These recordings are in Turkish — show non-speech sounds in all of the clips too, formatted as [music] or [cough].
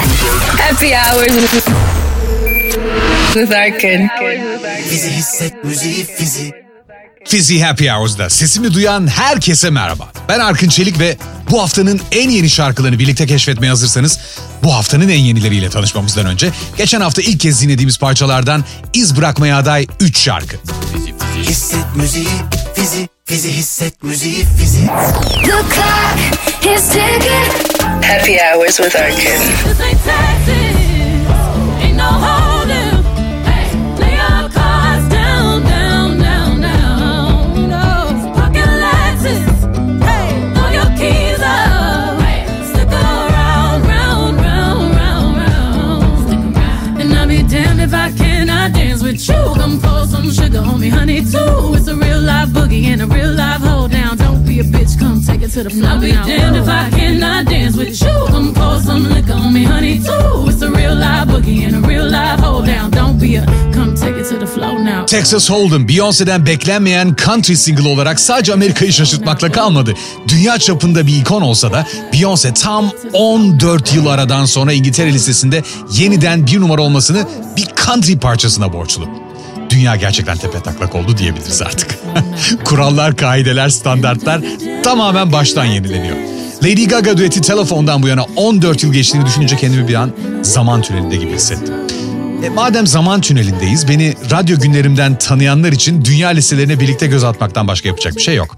Happy hours with Arkin. Fizi hisset müziği fizi. Fizzy Happy Hours'da sesimi duyan herkese merhaba. Ben Arkın Çelik ve bu haftanın en yeni şarkılarını birlikte keşfetmeye hazırsanız bu haftanın en yenileriyle tanışmamızdan önce geçen hafta ilk kez dinlediğimiz parçalardan iz bırakmaya aday 3 şarkı. Hisset müziği fizi. Fizi hisset müziği fizi. The clock is ticking. Happy Hours with Arkin. you, come some sugar homie, honey, too. It's a real life boogie and a real a bitch, come take it to the floor. I'll be damned if I cannot dance with you. Come pour some liquor on me, honey, too. It's a real life boogie and a real life hold down. Don't be a come take it to the floor now. Texas Hold'em Beyoncé'den beklenmeyen country single olarak sadece Amerika'yı şaşırtmakla kalmadı. Dünya çapında bir ikon olsa da Beyoncé tam 14 yıl aradan sonra İngiltere listesinde yeniden bir numara olmasını bir country parçasına borçlu. Dünya gerçekten tepe taklak oldu diyebiliriz artık. [laughs] Kurallar, kaideler, standartlar tamamen baştan yenileniyor. Lady Gaga düeti telefondan bu yana 14 yıl geçtiğini düşününce kendimi bir an zaman tünelinde gibi hissettim. E, madem zaman tünelindeyiz, beni radyo günlerimden tanıyanlar için dünya listelerine birlikte göz atmaktan başka yapacak bir şey yok.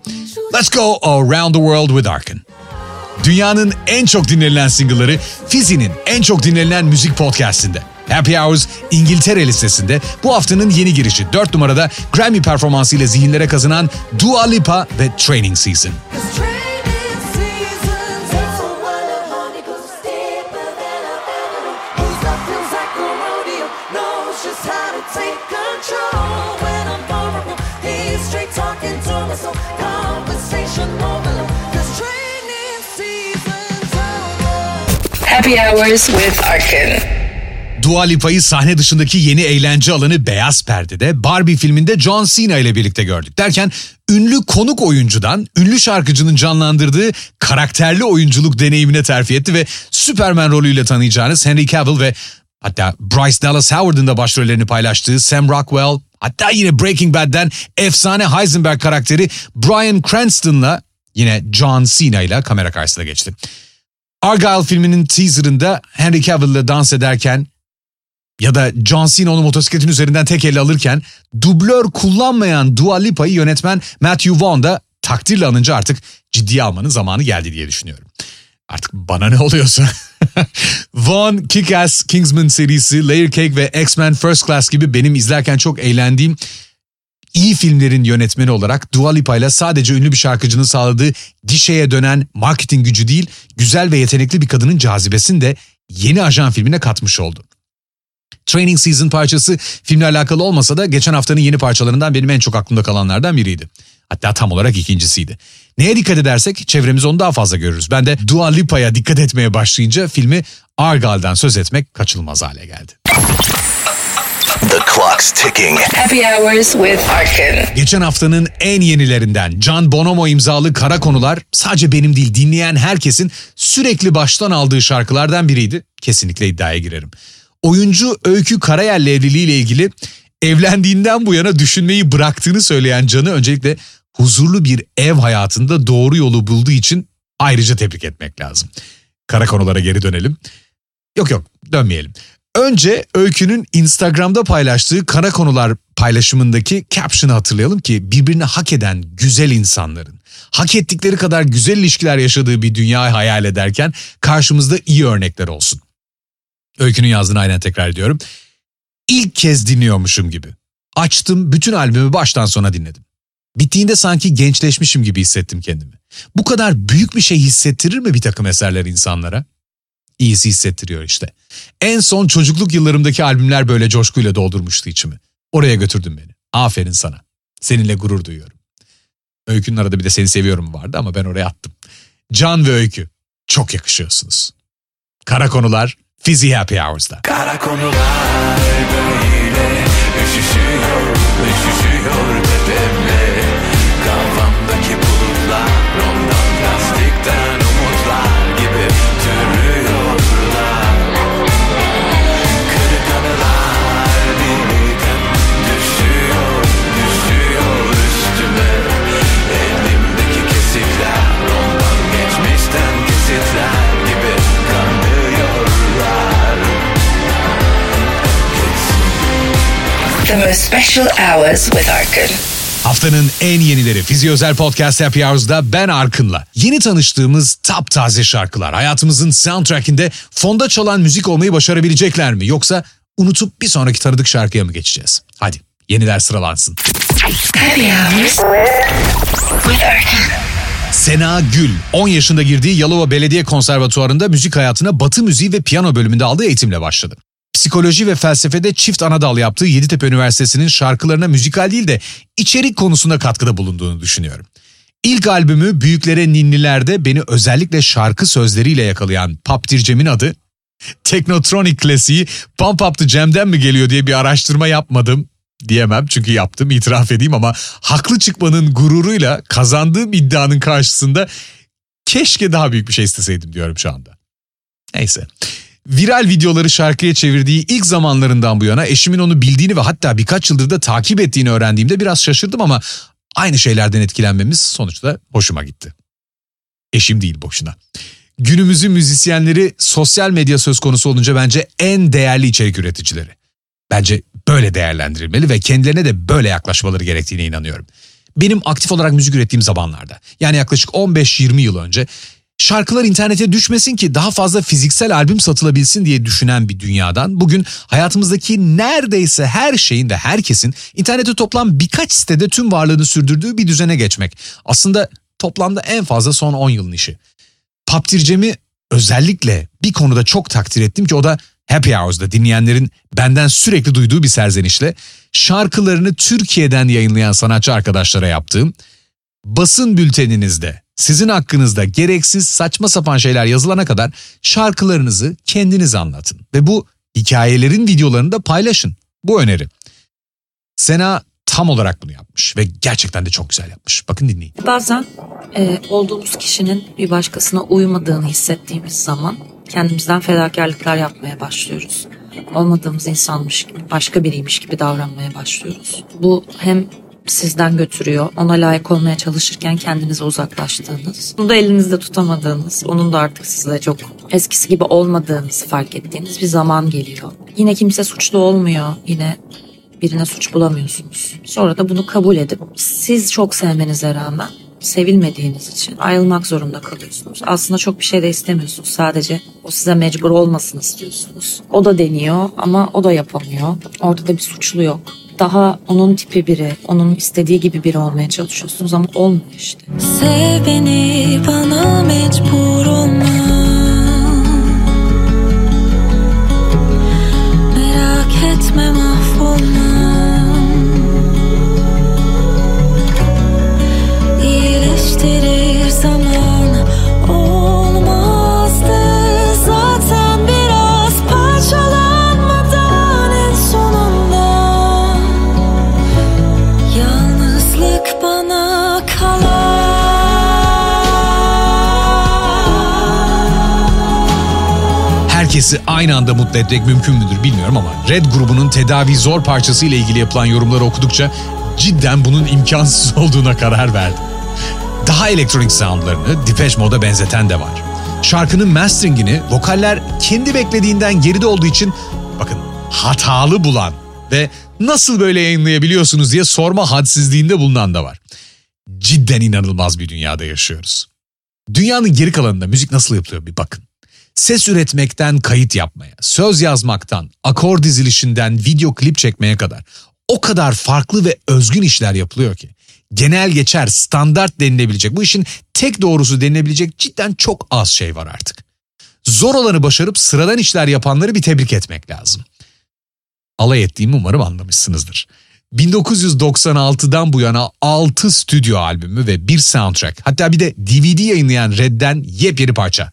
Let's go around the world with Arkin. Dünyanın en çok dinlenilen single'ları Fizi'nin en çok dinlenilen müzik podcastinde. Happy Hours İngiltere listesinde bu haftanın yeni girişi. 4 numarada Grammy performansıyla zihinlere kazanan Dua Lipa ve Training Season. Happy hours with Arkin. Dua Lipa'yı sahne dışındaki yeni eğlence alanı Beyaz Perde'de Barbie filminde John Cena ile birlikte gördük. Derken ünlü konuk oyuncudan ünlü şarkıcının canlandırdığı karakterli oyunculuk deneyimine terfi etti ve Superman rolüyle tanıyacağınız Henry Cavill ve hatta Bryce Dallas Howard'ın da başrollerini paylaştığı Sam Rockwell, hatta yine Breaking Bad'den efsane Heisenberg karakteri Bryan Cranston'la yine John Cena ile kamera karşısına geçti. Argyle filminin teaserında Henry Cavill'le dans ederken ya da John Cena onu motosikletin üzerinden tek elle alırken dublör kullanmayan Dua Lipa'yı yönetmen Matthew Vaughn da takdirle anınca artık ciddiye almanın zamanı geldi diye düşünüyorum. Artık bana ne oluyorsa. [laughs] Vaughn, Kick-Ass, Kingsman serisi, Layer Cake ve X-Men First Class gibi benim izlerken çok eğlendiğim iyi filmlerin yönetmeni olarak Dua Lipa ile sadece ünlü bir şarkıcının sağladığı gişeye dönen marketing gücü değil, güzel ve yetenekli bir kadının cazibesini de yeni ajan filmine katmış oldu. Training Season parçası filmle alakalı olmasa da geçen haftanın yeni parçalarından benim en çok aklımda kalanlardan biriydi. Hatta tam olarak ikincisiydi. Neye dikkat edersek çevremiz onu daha fazla görürüz. Ben de Dua Lipa'ya dikkat etmeye başlayınca filmi Argyle'dan söz etmek kaçınılmaz hale geldi. The clock's ticking. Happy hours with Arkin. Geçen haftanın en yenilerinden Can Bonomo imzalı Kara Konular sadece benim değil dinleyen herkesin sürekli baştan aldığı şarkılardan biriydi. Kesinlikle iddiaya girerim. Oyuncu Öykü Karayel'le evliliğiyle ilgili evlendiğinden bu yana düşünmeyi bıraktığını söyleyen Can'ı öncelikle huzurlu bir ev hayatında doğru yolu bulduğu için ayrıca tebrik etmek lazım. Kara konulara geri dönelim. Yok yok dönmeyelim. Önce Öykü'nün Instagram'da paylaştığı kara konular paylaşımındaki caption'ı hatırlayalım ki birbirini hak eden güzel insanların hak ettikleri kadar güzel ilişkiler yaşadığı bir dünya hayal ederken karşımızda iyi örnekler olsun. Öykünün yazdığını aynen tekrar ediyorum. İlk kez dinliyormuşum gibi. Açtım bütün albümü baştan sona dinledim. Bittiğinde sanki gençleşmişim gibi hissettim kendimi. Bu kadar büyük bir şey hissettirir mi bir takım eserler insanlara? İyisi hissettiriyor işte. En son çocukluk yıllarımdaki albümler böyle coşkuyla doldurmuştu içimi. Oraya götürdün beni. Aferin sana. Seninle gurur duyuyorum. Öykünün arada bir de seni seviyorum vardı ama ben oraya attım. Can ve Öykü çok yakışıyorsunuz. Kara konular Fizzy Happy üşüşüyor, üşüşüyor The most special hours with Arkin. Haftanın en yenileri Fizi Özel Podcast Happy Hours'da ben Arkın'la. Yeni tanıştığımız taptaze şarkılar hayatımızın soundtrackinde fonda çalan müzik olmayı başarabilecekler mi? Yoksa unutup bir sonraki tanıdık şarkıya mı geçeceğiz? Hadi yeniler sıralansın. Happy hours with Arkin. Sena Gül 10 yaşında girdiği Yalova Belediye Konservatuvarı'nda müzik hayatına Batı müziği ve piyano bölümünde aldığı eğitimle başladı. Psikoloji ve felsefede çift ana dal yaptığı Yeditepe Üniversitesi'nin şarkılarına müzikal değil de içerik konusunda katkıda bulunduğunu düşünüyorum. İlk albümü Büyüklere Ninniler'de beni özellikle şarkı sözleriyle yakalayan Pop Dircem'in adı Teknotronik klasiği Pump Up the Jam'den mi geliyor diye bir araştırma yapmadım diyemem çünkü yaptım itiraf edeyim ama haklı çıkmanın gururuyla kazandığım iddianın karşısında keşke daha büyük bir şey isteseydim diyorum şu anda. Neyse. Viral videoları şarkıya çevirdiği ilk zamanlarından bu yana eşimin onu bildiğini ve hatta birkaç yıldır da takip ettiğini öğrendiğimde biraz şaşırdım ama aynı şeylerden etkilenmemiz sonuçta hoşuma gitti. Eşim değil boşuna. Günümüzün müzisyenleri sosyal medya söz konusu olunca bence en değerli içerik üreticileri. Bence böyle değerlendirilmeli ve kendilerine de böyle yaklaşmaları gerektiğine inanıyorum. Benim aktif olarak müzik ürettiğim zamanlarda yani yaklaşık 15-20 yıl önce şarkılar internete düşmesin ki daha fazla fiziksel albüm satılabilsin diye düşünen bir dünyadan bugün hayatımızdaki neredeyse her şeyin ve herkesin internete toplam birkaç sitede tüm varlığını sürdürdüğü bir düzene geçmek. Aslında toplamda en fazla son 10 yılın işi. Paptircem'i özellikle bir konuda çok takdir ettim ki o da Happy Hours'da dinleyenlerin benden sürekli duyduğu bir serzenişle şarkılarını Türkiye'den yayınlayan sanatçı arkadaşlara yaptığım basın bülteninizde sizin hakkınızda gereksiz saçma sapan şeyler yazılana kadar şarkılarınızı kendiniz anlatın ve bu hikayelerin videolarını da paylaşın. Bu öneri. Sena tam olarak bunu yapmış ve gerçekten de çok güzel yapmış. Bakın dinleyin. Bazen e, olduğumuz kişinin bir başkasına uymadığını hissettiğimiz zaman kendimizden fedakarlıklar yapmaya başlıyoruz. Olmadığımız insanmış gibi, başka biriymiş gibi davranmaya başlıyoruz. Bu hem sizden götürüyor, ona layık olmaya çalışırken kendinize uzaklaştığınız, bunu da elinizde tutamadığınız, onun da artık sizle çok eskisi gibi olmadığınızı fark ettiğiniz bir zaman geliyor. Yine kimse suçlu olmuyor, yine birine suç bulamıyorsunuz. Sonra da bunu kabul edip siz çok sevmenize rağmen sevilmediğiniz için ayrılmak zorunda kalıyorsunuz. Aslında çok bir şey de istemiyorsunuz. Sadece o size mecbur olmasını istiyorsunuz. O da deniyor ama o da yapamıyor. Orada da bir suçlu yok. Daha onun tipi biri, onun istediği gibi biri olmaya çalışıyorsunuz ama olmuyor işte. Sev beni bana mecbur olma Herkesi aynı anda mutlu etmek mümkün müdür bilmiyorum ama Red grubunun tedavi zor parçası ile ilgili yapılan yorumları okudukça cidden bunun imkansız [laughs] olduğuna karar verdim. Daha elektronik soundlarını Depeche Mode'a benzeten de var. Şarkının masteringini vokaller kendi beklediğinden geride olduğu için bakın hatalı bulan ve nasıl böyle yayınlayabiliyorsunuz diye sorma hadsizliğinde bulunan da var. Cidden inanılmaz bir dünyada yaşıyoruz. Dünyanın geri kalanında müzik nasıl yapılıyor bir bakın. Ses üretmekten kayıt yapmaya, söz yazmaktan, akor dizilişinden video klip çekmeye kadar o kadar farklı ve özgün işler yapılıyor ki. Genel geçer, standart denilebilecek, bu işin tek doğrusu denilebilecek cidden çok az şey var artık. Zor olanı başarıp sıradan işler yapanları bir tebrik etmek lazım. Alay ettiğimi umarım anlamışsınızdır. 1996'dan bu yana 6 stüdyo albümü ve bir soundtrack hatta bir de DVD yayınlayan Red'den yepyeni parça.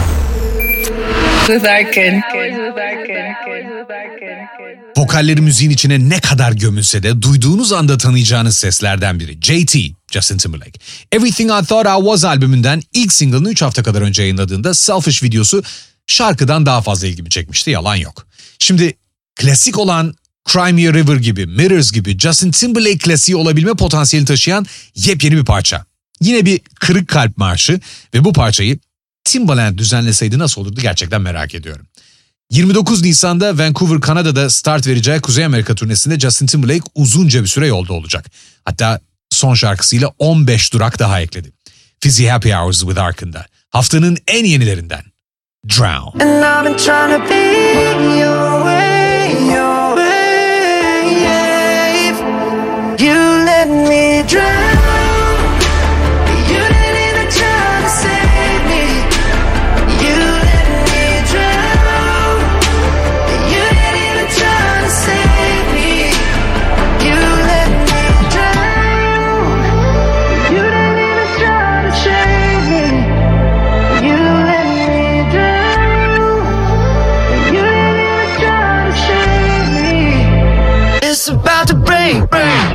Vokalleri müziğin içine ne kadar gömülse de duyduğunuz anda tanıyacağınız seslerden biri. JT, Justin Timberlake. Everything I Thought I Was albümünden ilk single'ını 3 hafta kadar önce yayınladığında Selfish videosu şarkıdan daha fazla ilgimi çekmişti, yalan yok. Şimdi klasik olan Cry Me a River gibi, Mirrors gibi Justin Timberlake klasiği olabilme potansiyelini taşıyan yepyeni bir parça. Yine bir kırık kalp marşı ve bu parçayı Timbaland düzenleseydi nasıl olurdu gerçekten merak ediyorum. 29 Nisan'da Vancouver, Kanada'da start vereceği Kuzey Amerika turnesinde Justin Timberlake uzunca bir süre yolda olacak. Hatta son şarkısıyla 15 durak daha ekledi. Fizzy Happy Hours with Ark'ında. Haftanın en yenilerinden. Drown. And I've been trying to be your way, your wave. You let me drown.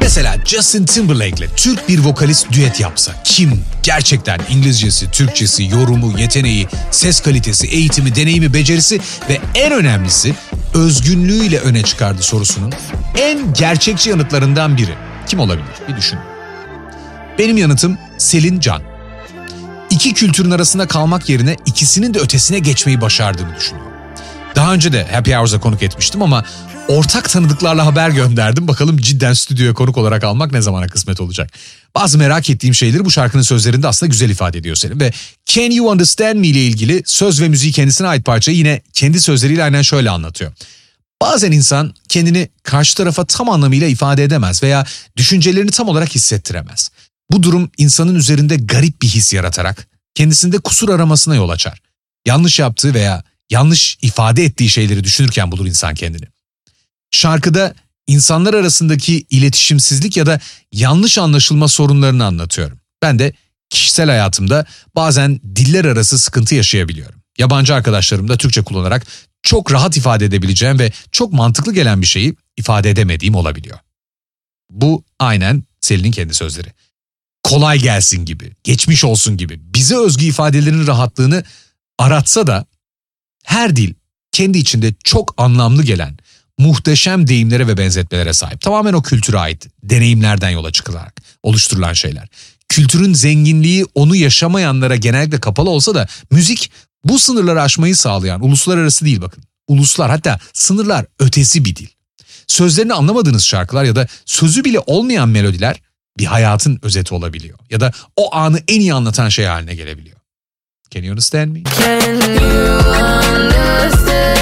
Mesela Justin Timberlake'le Türk bir vokalist düet yapsa kim gerçekten İngilizcesi, Türkçesi, yorumu, yeteneği, ses kalitesi, eğitimi, deneyimi, becerisi ve en önemlisi özgünlüğüyle öne çıkardı sorusunun en gerçekçi yanıtlarından biri. Kim olabilir? Bir düşün. Benim yanıtım Selin Can. İki kültürün arasında kalmak yerine ikisinin de ötesine geçmeyi başardığını düşünüyorum. Daha önce de Happy Hours'a konuk etmiştim ama ortak tanıdıklarla haber gönderdim. Bakalım cidden stüdyoya konuk olarak almak ne zamana kısmet olacak. Bazı merak ettiğim şeyleri bu şarkının sözlerinde aslında güzel ifade ediyor Selim. Ve Can You Understand Me ile ilgili söz ve müziği kendisine ait parçayı yine kendi sözleriyle aynen şöyle anlatıyor. Bazen insan kendini karşı tarafa tam anlamıyla ifade edemez veya düşüncelerini tam olarak hissettiremez. Bu durum insanın üzerinde garip bir his yaratarak kendisinde kusur aramasına yol açar. Yanlış yaptığı veya yanlış ifade ettiği şeyleri düşünürken bulur insan kendini. Şarkıda insanlar arasındaki iletişimsizlik ya da yanlış anlaşılma sorunlarını anlatıyorum. Ben de kişisel hayatımda bazen diller arası sıkıntı yaşayabiliyorum. Yabancı arkadaşlarım da Türkçe kullanarak çok rahat ifade edebileceğim ve çok mantıklı gelen bir şeyi ifade edemediğim olabiliyor. Bu aynen Selin'in kendi sözleri. Kolay gelsin gibi, geçmiş olsun gibi bize özgü ifadelerin rahatlığını aratsa da her dil kendi içinde çok anlamlı gelen muhteşem deyimlere ve benzetmelere sahip. Tamamen o kültüre ait deneyimlerden yola çıkılarak oluşturulan şeyler. Kültürün zenginliği onu yaşamayanlara genellikle kapalı olsa da müzik bu sınırları aşmayı sağlayan uluslararası değil bakın. Uluslar hatta sınırlar ötesi bir dil. Sözlerini anlamadığınız şarkılar ya da sözü bile olmayan melodiler bir hayatın özeti olabiliyor. Ya da o anı en iyi anlatan şey haline gelebiliyor. Can you understand me? Can you understand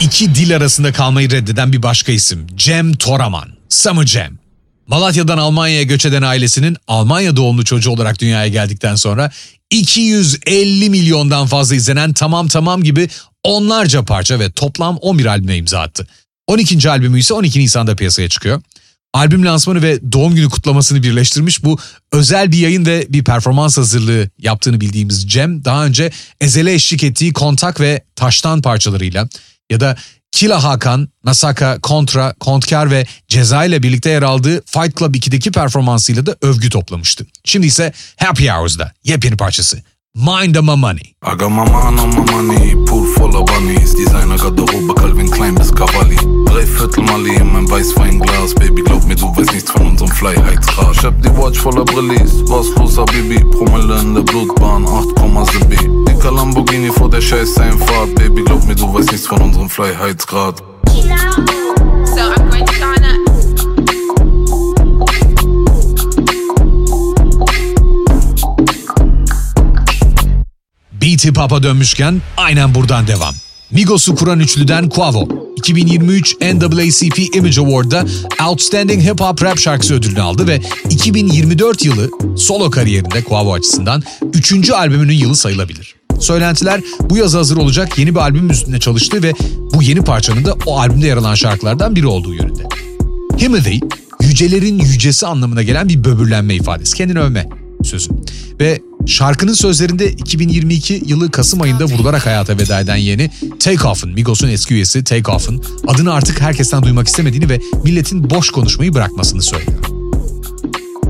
İki dil arasında kalmayı reddeden bir başka isim. Cem Toraman. Summer Cem. Malatya'dan Almanya'ya göç eden ailesinin Almanya doğumlu çocuğu olarak dünyaya geldikten sonra 250 milyondan fazla izlenen Tamam Tamam gibi onlarca parça ve toplam 11 albüme imza attı. 12. albümü ise 12 Nisan'da piyasaya çıkıyor. Albüm lansmanı ve doğum günü kutlamasını birleştirmiş bu özel bir yayın ve bir performans hazırlığı yaptığını bildiğimiz Cem daha önce Ezel'e eşlik ettiği Kontak ve Taştan parçalarıyla ya da Kila Hakan, Masaka, Kontra, Kontkar ve Ceza ile birlikte yer aldığı Fight Club 2'deki performansıyla da övgü toplamıştı. Şimdi ise Happy Hours'da yepyeni parçası Mind on My Money. I got my mind on my money, pool full of bunnies Designer Garderobe, Calvin Klein bis Cavalli Dreiviertel Mali in mein Weißweinglas Baby, glaub mir, du weißt nichts von unserem Freiheitsgrad Ich hab die Watch voller Brillis, was los, Habibi Promille in der Blutbahn, 8,7 Dicker Lamborghini vor der scheiß Einfahrt. Baby, glaub mir, du weißt nichts von unserem Freiheitsgrad So I'm going to Ghana. Beat Hip Hop'a dönmüşken aynen buradan devam. Migos'u kuran üçlüden Quavo. 2023 NAACP Image Award'da Outstanding Hip Hop Rap şarkısı ödülünü aldı ve 2024 yılı solo kariyerinde Quavo açısından 3. albümünün yılı sayılabilir. Söylentiler bu yaz hazır olacak yeni bir albüm üstünde çalıştı ve bu yeni parçanın da o albümde yer alan şarkılardan biri olduğu yönünde. Himothy, yücelerin yücesi anlamına gelen bir böbürlenme ifadesi. Kendini övme sözü. Ve şarkının sözlerinde 2022 yılı Kasım ayında vurularak hayata veda eden yeni Take Off'ın, Migos'un eski üyesi Take Off'ın adını artık herkesten duymak istemediğini ve milletin boş konuşmayı bırakmasını söylüyor.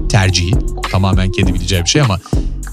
Tercihi tamamen kendi bileceği bir şey ama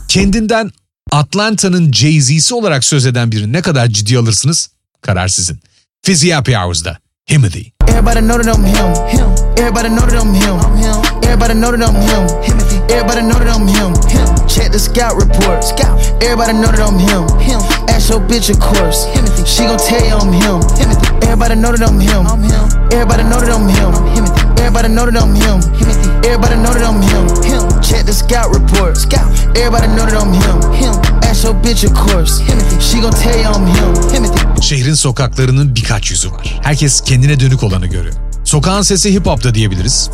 kendinden Atlanta'nın Jay-Z'si olarak söz eden birini ne kadar ciddi alırsınız? Karar sizin. Fizzy Happy Hours'da Himothy. Everybody know that I'm him. him. Everybody know that I'm him. him. Everybody know that I'm him. Himothy. Everybody know that I'm him. him. Check the scout report. Scout. Everybody know that I'm him. him. Ask your bitch, of course. Himothy. She gon' tell you I'm him. Himothy. Everybody know that I'm him. I'm him. Everybody know that I'm him. Himothy. Everybody know that I'm him. Himothy. Everybody know that I'm him. him. Check the scout report. Scout. Everybody know that I'm him. him. Ask your bitch, of course. Himothy. She gon' tell you I'm him. Himothy. Şehrin sokaklarının birkaç yüzü var. Herkes kendine dönük olanı görüyor. Sokağın sesi hip hop da diyebiliriz.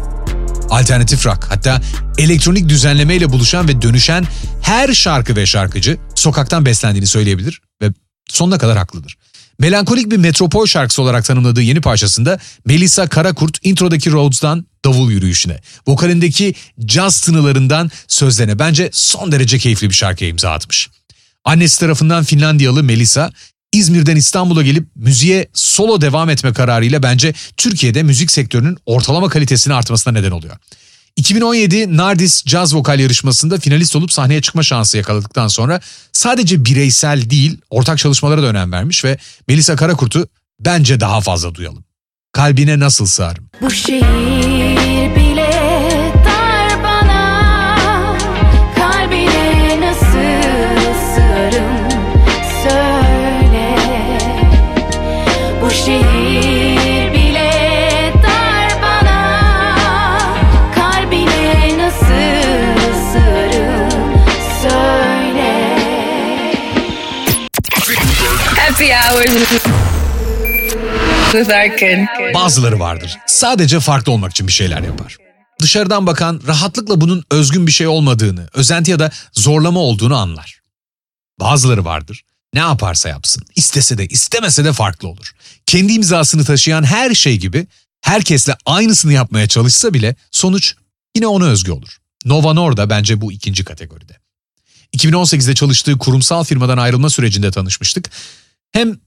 Alternatif rock hatta elektronik düzenlemeyle buluşan ve dönüşen her şarkı ve şarkıcı sokaktan beslendiğini söyleyebilir ve sonuna kadar haklıdır. Melankolik bir metropol şarkısı olarak tanımladığı yeni parçasında Melisa Karakurt introdaki Rhodes'dan davul yürüyüşüne, vokalindeki caz tınılarından sözlerine bence son derece keyifli bir şarkıya imza atmış. Annesi tarafından Finlandiyalı Melisa, İzmir'den İstanbul'a gelip müziğe solo devam etme kararıyla bence Türkiye'de müzik sektörünün ortalama kalitesini artmasına neden oluyor. 2017 Nardis Caz Vokal yarışmasında finalist olup sahneye çıkma şansı yakaladıktan sonra sadece bireysel değil ortak çalışmalara da önem vermiş ve Melisa Karakurt'u bence daha fazla duyalım. Kalbine nasıl sığarım? Bu şehir bile Bazıları vardır. Sadece farklı olmak için bir şeyler yapar. Dışarıdan bakan rahatlıkla bunun özgün bir şey olmadığını, özenti ya da zorlama olduğunu anlar. Bazıları vardır. Ne yaparsa yapsın, istese de istemese de farklı olur. Kendi imzasını taşıyan her şey gibi herkesle aynısını yapmaya çalışsa bile sonuç yine ona özgü olur. Nova Nor da bence bu ikinci kategoride. 2018'de çalıştığı kurumsal firmadan ayrılma sürecinde tanışmıştık. Hem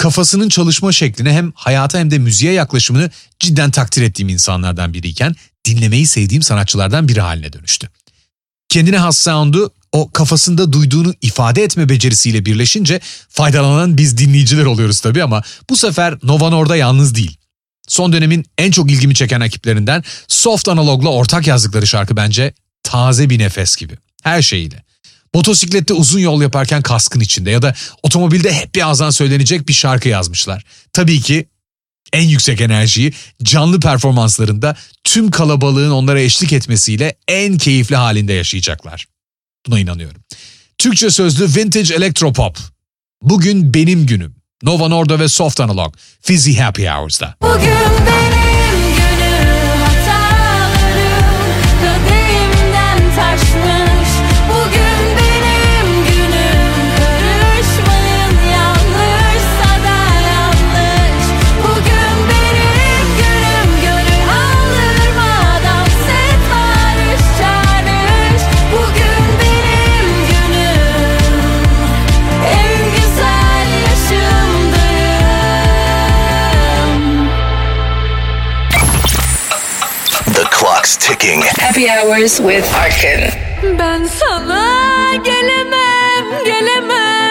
kafasının çalışma şeklini hem hayata hem de müziğe yaklaşımını cidden takdir ettiğim insanlardan biriyken dinlemeyi sevdiğim sanatçılardan biri haline dönüştü. Kendine has sound'u o kafasında duyduğunu ifade etme becerisiyle birleşince faydalanan biz dinleyiciler oluyoruz tabii ama bu sefer Nova Nor'da yalnız değil. Son dönemin en çok ilgimi çeken ekiplerinden Soft Analog'la ortak yazdıkları şarkı bence taze bir nefes gibi. Her şeyiyle. Motosiklette uzun yol yaparken kaskın içinde ya da otomobilde hep bir ağızdan söylenecek bir şarkı yazmışlar. Tabii ki en yüksek enerjiyi canlı performanslarında tüm kalabalığın onlara eşlik etmesiyle en keyifli halinde yaşayacaklar. Buna inanıyorum. Türkçe sözlü Vintage Electropop. Bugün benim günüm. Nova Norda ve Soft Analog. Fizzy Happy Hours'da. Bugün benim Happy hours with Arkin. Ben sana gelemem, gelemem,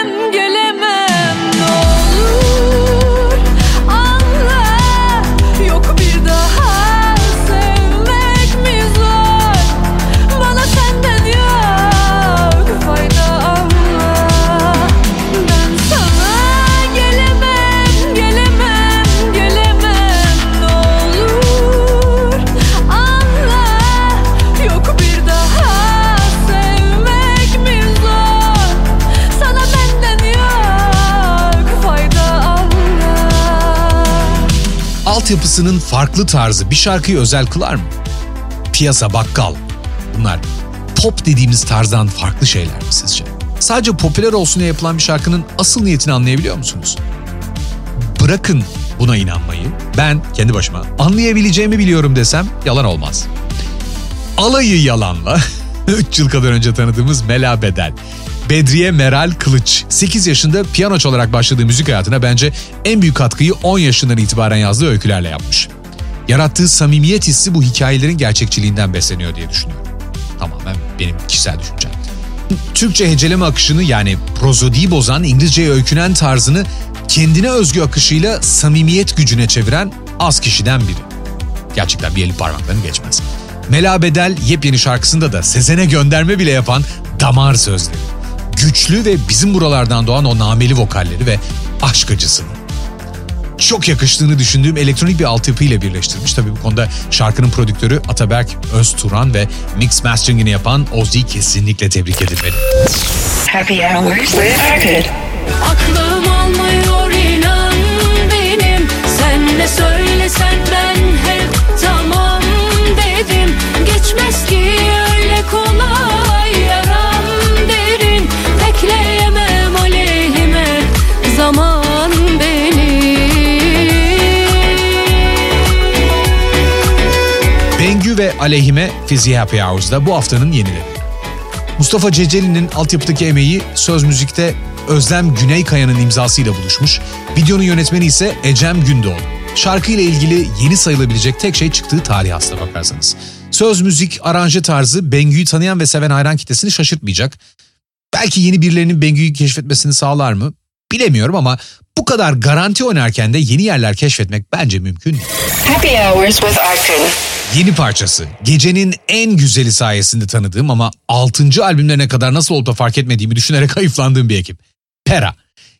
altyapısının farklı tarzı bir şarkıyı özel kılar mı? Piyasa, bakkal. Bunlar pop dediğimiz tarzdan farklı şeyler mi sizce? Sadece popüler olsun diye yapılan bir şarkının asıl niyetini anlayabiliyor musunuz? Bırakın buna inanmayı. Ben kendi başıma anlayabileceğimi biliyorum desem yalan olmaz. Alayı yalanla [laughs] 3 yıl kadar önce tanıdığımız Mela Bedel. Bedriye Meral Kılıç. 8 yaşında piyano çalarak başladığı müzik hayatına bence en büyük katkıyı 10 yaşından itibaren yazdığı öykülerle yapmış. Yarattığı samimiyet hissi bu hikayelerin gerçekçiliğinden besleniyor diye düşünüyorum. Tamamen benim kişisel düşüncem. Türkçe heceleme akışını yani prozodiyi bozan İngilizceye öykünen tarzını kendine özgü akışıyla samimiyet gücüne çeviren az kişiden biri. Gerçekten bir eli parmaklarını geçmez. Mela Bedel yepyeni şarkısında da Sezen'e gönderme bile yapan damar sözleri. Güçlü ve bizim buralardan doğan o nameli vokalleri ve aşk acısını. Çok yakıştığını düşündüğüm elektronik bir altyapıyla birleştirmiş. Tabii bu konuda şarkının prodüktörü Ataberk Özturan ve mix masteringini yapan Ozzy kesinlikle tebrik edilmeli. Happy hours with. Aklım almıyor inan benim Sen ne söylesen ben hep tamam dedim Geçmez ki öyle kolay ve Aleyhime Fizi Happy Hours'da bu haftanın yenileri. Mustafa Ceceli'nin altyapıdaki emeği söz müzikte Özlem Güneykaya'nın imzasıyla buluşmuş. Videonun yönetmeni ise Ecem Gündoğdu. Şarkıyla ilgili yeni sayılabilecek tek şey çıktığı tarih aslına bakarsanız. Söz, müzik, aranje tarzı Bengü'yü tanıyan ve seven hayran kitlesini şaşırtmayacak. Belki yeni birilerinin Bengü'yü keşfetmesini sağlar mı? Bilemiyorum ama bu kadar garanti oynarken de yeni yerler keşfetmek bence mümkün. Happy hours with Arkin. Yeni parçası. Gecenin en güzeli sayesinde tanıdığım ama 6. albümlerine kadar nasıl olup da fark etmediğimi düşünerek [laughs] hayıflandığım bir ekip. Pera.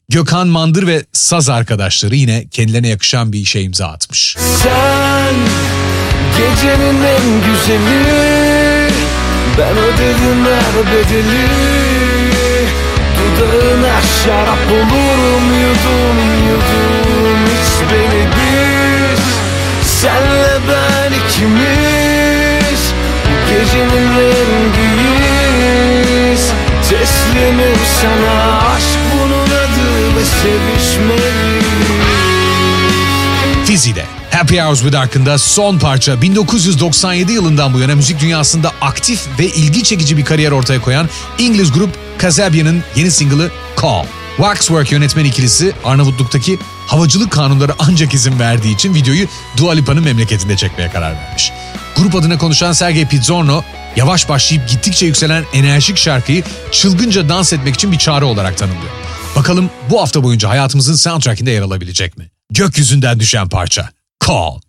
Gökhan Mandır ve saz arkadaşları yine kendilerine yakışan bir işe imza atmış. Sen gecenin en güzeli Ben ödedim her bedeli Dudağına şarap olurum yudum yudum. Hiç beni biz Senle ben ikimiz. Bu gecenin rengiyiz. Teslimim sana aşk bunun adı ve sevişmeliyiz. Fizi'de. Happy Hours with Ark'ında son parça 1997 yılından bu yana müzik dünyasında aktif ve ilgi çekici bir kariyer ortaya koyan İngiliz grup Kasabian'ın yeni single'ı Call. Waxwork yönetmen ikilisi Arnavutluk'taki havacılık kanunları ancak izin verdiği için videoyu Dua Lipa'nın memleketinde çekmeye karar vermiş. Grup adına konuşan Sergey Pizzorno, yavaş başlayıp gittikçe yükselen enerjik şarkıyı çılgınca dans etmek için bir çağrı olarak tanımlıyor. Bakalım bu hafta boyunca hayatımızın soundtrackinde yer alabilecek mi? Gökyüzünden düşen parça. Call.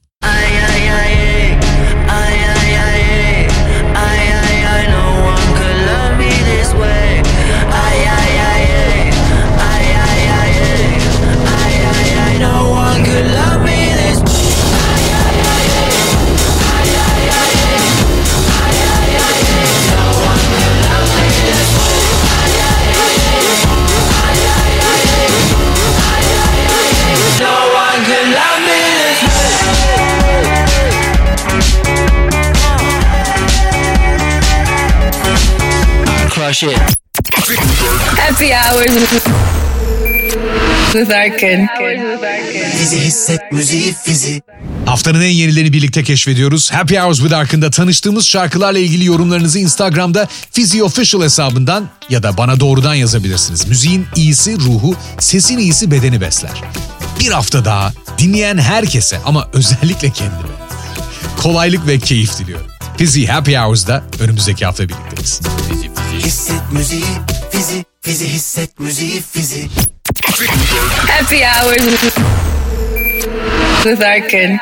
İt Happy hours with, with Arkin. Fizi hisset müziği fizi. Haftanın en yenilerini birlikte keşfediyoruz. Happy Hours with Ark'ında tanıştığımız şarkılarla ilgili yorumlarınızı Instagram'da Fizi Official hesabından ya da bana doğrudan yazabilirsiniz. Müziğin iyisi ruhu, sesin iyisi bedeni besler. Bir hafta daha dinleyen herkese ama özellikle kendime kolaylık ve keyif diliyorum. Fizi Happy Hours'da önümüzdeki hafta birlikteyiz. Hisset müziği fizi. Fizi hisset müziği fizi. Happy hours with, with Arkin.